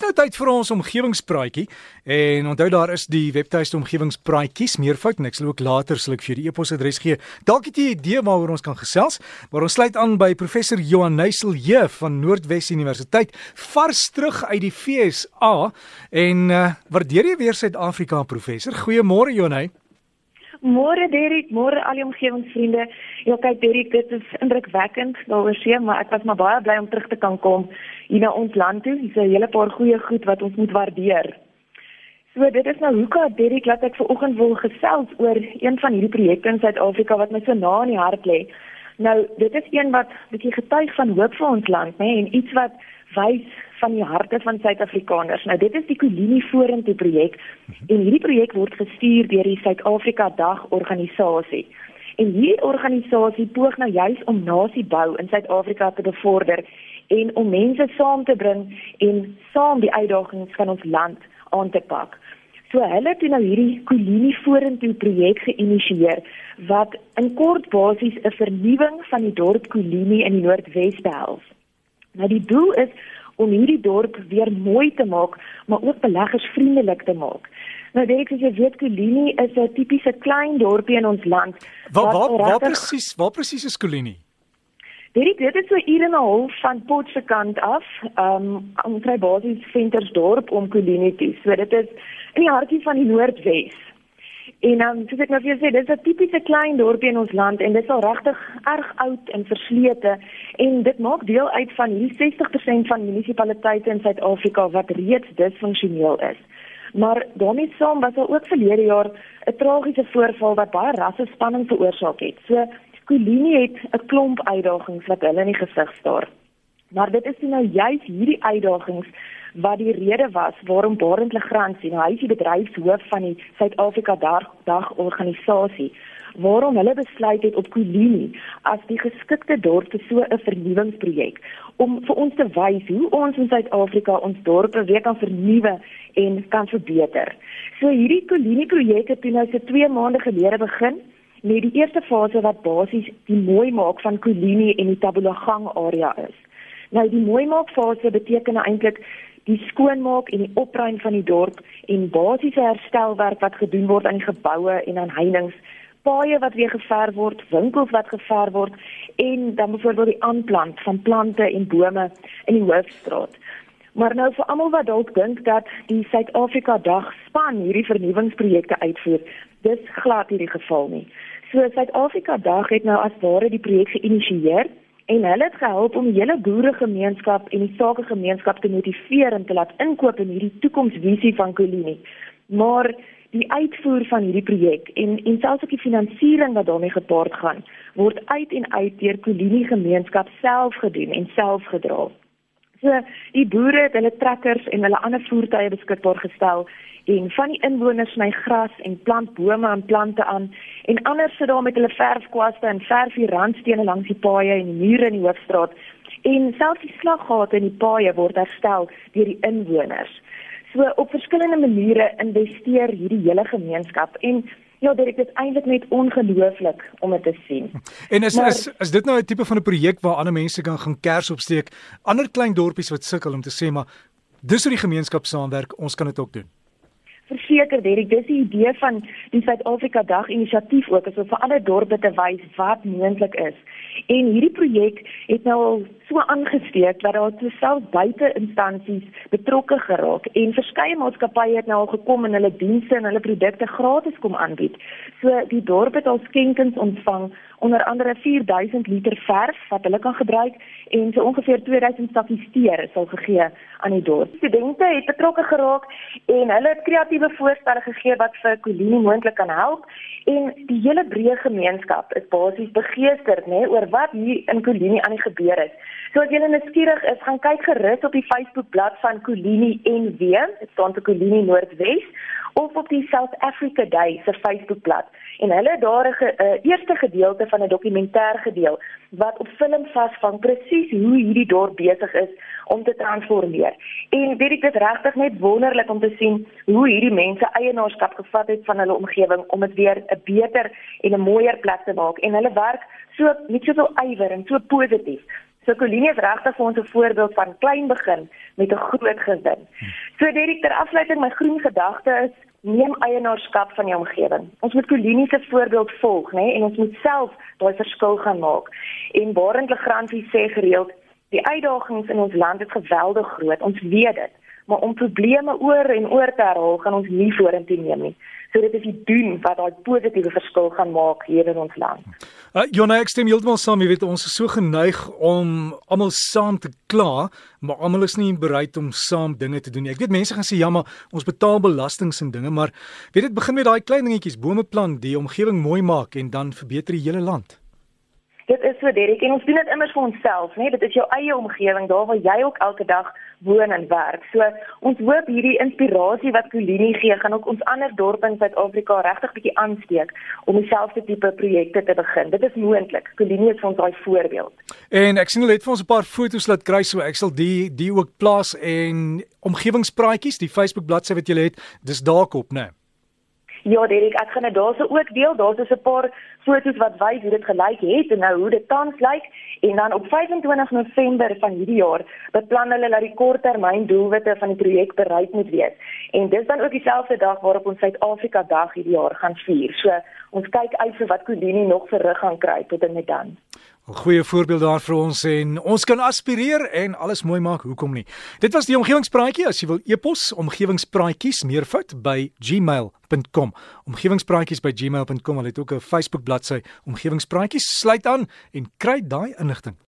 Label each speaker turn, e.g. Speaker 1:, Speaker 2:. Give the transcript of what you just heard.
Speaker 1: Dis nou tyd vir ons omgewingspraatjie en onthou daar is die webtuiste omgewingspraatjies meervoud en ek sal ook later sal ek vir die e-posadres gee. Dalk het jy 'n idee waaroor ons kan gesels, maar ons sluit aan by professor Johan Neusel J van Noordwes Universiteit vars terug uit die FSA en uh, waardeer jy weer Suid-Afrika professor. Goeiemôre Johan.
Speaker 2: Môre Derek, môre al die omgewingsvriende. Ja, kyk Derek, dit is indrukwekkend daaroor sê, maar ek was maar baie bly om terug te kan kom hier na ons land toe. Dis 'n hele paar goeie goed wat ons moet waardeer. So dit is nou hoekom Derek laat ek vanoggend wil gesels oor een van hierdie projekte in Suid-Afrika wat my so na in die hart lê. Nou, dit is een wat bietjie getuig van hoop vir ons land, nê, en iets wat wys van die harte van Suid-Afrikaners. Nou dit is die Kolinie Vorentoe projek en hierdie projek word gestuur deur die Suid-Afrika Dag organisasie. En hierdie organisasie poog nou juis om nasiebou in Suid-Afrika te bevorder en om mense saam te bring en saam die uitdagings van ons land aan te pak. So hulle het nou hierdie Kolinie Vorentoe projek geïnisieer wat in kort basies 'n vernuwing van die dorp Kolinie in die Noordwes behels. Nou die doel is om hierdie dorp weer mooi te maak, maar ook beleggersvriendelik te maak. Nou dink ek as jy weet Kolini is 'n tipiese klein dorpie in ons land.
Speaker 1: Waar waar waar presies, waar presies is Kolini?
Speaker 2: Dit dit is so hier in 'n half van kant af, ehm um, omtrent basies Ventersdorp om Kolini toe. So dit is in die hartjie van die Noordwes. En dan um, soos ek nou vir jou sê, dis 'n tipiese klein dorpie in ons land en dit is al regtig erg oud en verslete en dit maak deel uit van hierdie 60% van munisipaliteite in Suid-Afrika wat reeds disfunksioneel is. Maar daarmee saam was daar ook verlede jaar 'n tragiese voorval wat baie rasse spanning veroorsaak het. So Kolini het 'n klomp uitdagings wat hulle in die gesig staar. Maar dit is nou juis hierdie uitdagings wat die rede was waarom Barend Legrand sien, hy is die bedryfshoof van die Suid-Afrika Dag, Dag organisasie, waarom hulle besluit het op Kolini as die geskikte dorp vir so 'n vernuwingsprojek om vir ons te wys hoe ons in Suid-Afrika ons dorpe weer kan vernuwe en kan verbeter. So hierdie Kolini projek het nou so 2 maande gelede begin met die eerste fase wat basies die mooi maak van Kolini en die Tabulagang area is. Nou die mooi maak fase beteken eintlik die skoonmaak en die opruim van die dorp en basiese herstelwerk wat gedoen word aan die geboue en aan heininge, paaie wat weer geverf word, winkels wat geverf word en dan byvoorbeeld die aanplant van plante en bome in die hoofstraat. Maar nou vir almal wat dalk dink dat die Suid-Afrika Dag span hierdie vernuwingsprojekte uitvoer, dis glad nie die geval nie. So Suid-Afrika Dag het nou as ware die projek geïnisieer en hulle het gehelp om die hele boeregemeenskap en die sakegemeenskap te motiveer om te laat inkoop in hierdie toekomsvisie van Kolini. Maar die uitvoer van hierdie projek en en selfs ook die finansiering wat daarmee gepaard gaan, word uit en uit deur Kolini gemeenskap self gedoen en self gedra. So die boere het hulle trekkers en hulle ander voertuie beskikbaar gestel en van die inwoners sny gras en plant bome en plante aan en ander sit daar met hulle verfkwaste en verf die randstene langs die paaie en die mure in die hoofstraat en selfs die slaggate in die paaie word herstel deur die inwoners. So op verskillende maniere investeer hierdie hele gemeenskap en Ja, dit is eintlik net ongelooflik om dit te sien.
Speaker 1: En is maar, is is dit nou 'n tipe van 'n projek waar ander mense kan gaan kers opsteek, ander klein dorpies wat sukkel om te sê maar dis hoe die gemeenskap saamwerk, ons kan dit ook doen.
Speaker 2: Verseker, Derek, dis die idee van die Suid-Afrika Dag inisiatief ook, is om vir ander dorpe te wys wat moontlik is. En hierdie projek het nou al so aangesteek dat daar selfs buite instansies betrokke geraak en verskeie maatskappye het nou al gekom en hulle dienste en hulle produkte gratis kom aanbied. So die dorp het al skenkings ontvang onder andere 4000 liter verf wat hulle kan gebruik en so ongeveer 2000 sakkies teer sal gegee aan die dorp. Studente het betrokke geraak en hulle het kreatiewe voorstelle gegee wat vir Colini moontlik kan help en die hele breë gemeenskap is basies begeesterd nê oor wat hier in Colini aan die gebeur het. So as julle nuuskierig is, gaan kyk gerus op die Facebookblad van Colini NW, dit staan te Colini Noordwes of op die South Africa Day se Facebookblad. En hulle daar 'n uh, eerste gedeelte van 'n dokumentêr gedeel wat op film vasvang presies hoe hierdie dorp besig is om te transformeer. En weet ek dit regtig net wonderlik om te sien hoe hierdie mense eienaarskap gevat het van hulle omgewing om dit weer 'n beter en 'n mooier plek te maak en hulle werk so met soveel ywer en so positief So Colini is regtig vir ons 'n voorbeeld van klein begin met 'n groot gewin. So Derek, ter afsluiting my groen gedagte is neem eienaarskap van jou omgewing. Ons moet Colini se voorbeeld volg, nê, en ons moet self daai verskil gaan maak. En Barend Legrandie sê gereeld, die uitdagings in ons land is geweldig groot. Ons weet dit maar om probleme oor en oor te herhaal gaan ons nie vorentoe neem nie. So dit is die doen wat daai positiewe verskil gaan maak hier in ons land.
Speaker 1: Uh, Jonna, ek stem heeltemal saam, jy weet ons is so geneig om almal saam te kla, maar almal is nie bereid om saam dinge te doen nie. Ek weet mense gaan sê ja, maar ons betaal belastings en dinge, maar weet dit begin met daai klein dingetjies, bome plant, die omgewing mooi maak en dan verbeter die hele land.
Speaker 2: Dit is so Derek en ons doen dit immers vir onsself, né? Nee? Dit is jou eie omgewing, daar waar jy ook elke dag woon en werk. So ons hoop hierdie inspirasie wat Colini gee, gaan ook ons ander dorpe in Suid-Afrika regtig bietjie aansteek om dieselfde tipe projekte te begin. Dit is moontlik. Colini is ons daai voorbeeld.
Speaker 1: En ek sien hulle het vir ons 'n paar foto's laat kry, so ek sal die die ook plaas en omgewingspraatjies, die Facebook bladsy wat jy het, dis dalk op, né? Nee?
Speaker 2: Ja, Derek, ek gaan dit daarso ook deel. Daar's so 'n paar foto's wat wys hoe dit gelyk het en nou hoe dit tans lyk. En dan op 25 November van hierdie jaar beplan hulle dat die korttermyn doelwitte van die projek bereik moet wees. En dis dan ook dieselfde dag waarop ons Suid-Afrika Dag hierdie jaar gaan vier. So ons kyk uit vir wat Kodini nog verrig gaan kry tot en met dan.
Speaker 1: Goeie voorbeeld daar vir ons en ons kan aspireer en alles mooi maak, hoekom nie? Dit was die omgewingspraatjie. As jy wil e-pos omgewingspraatjies meervoud by gmail.com. Omgewingspraatjies by gmail.com. Hulle het ook 'n Facebook bladsy omgewingspraatjies. Sluit aan en kry daai inligting.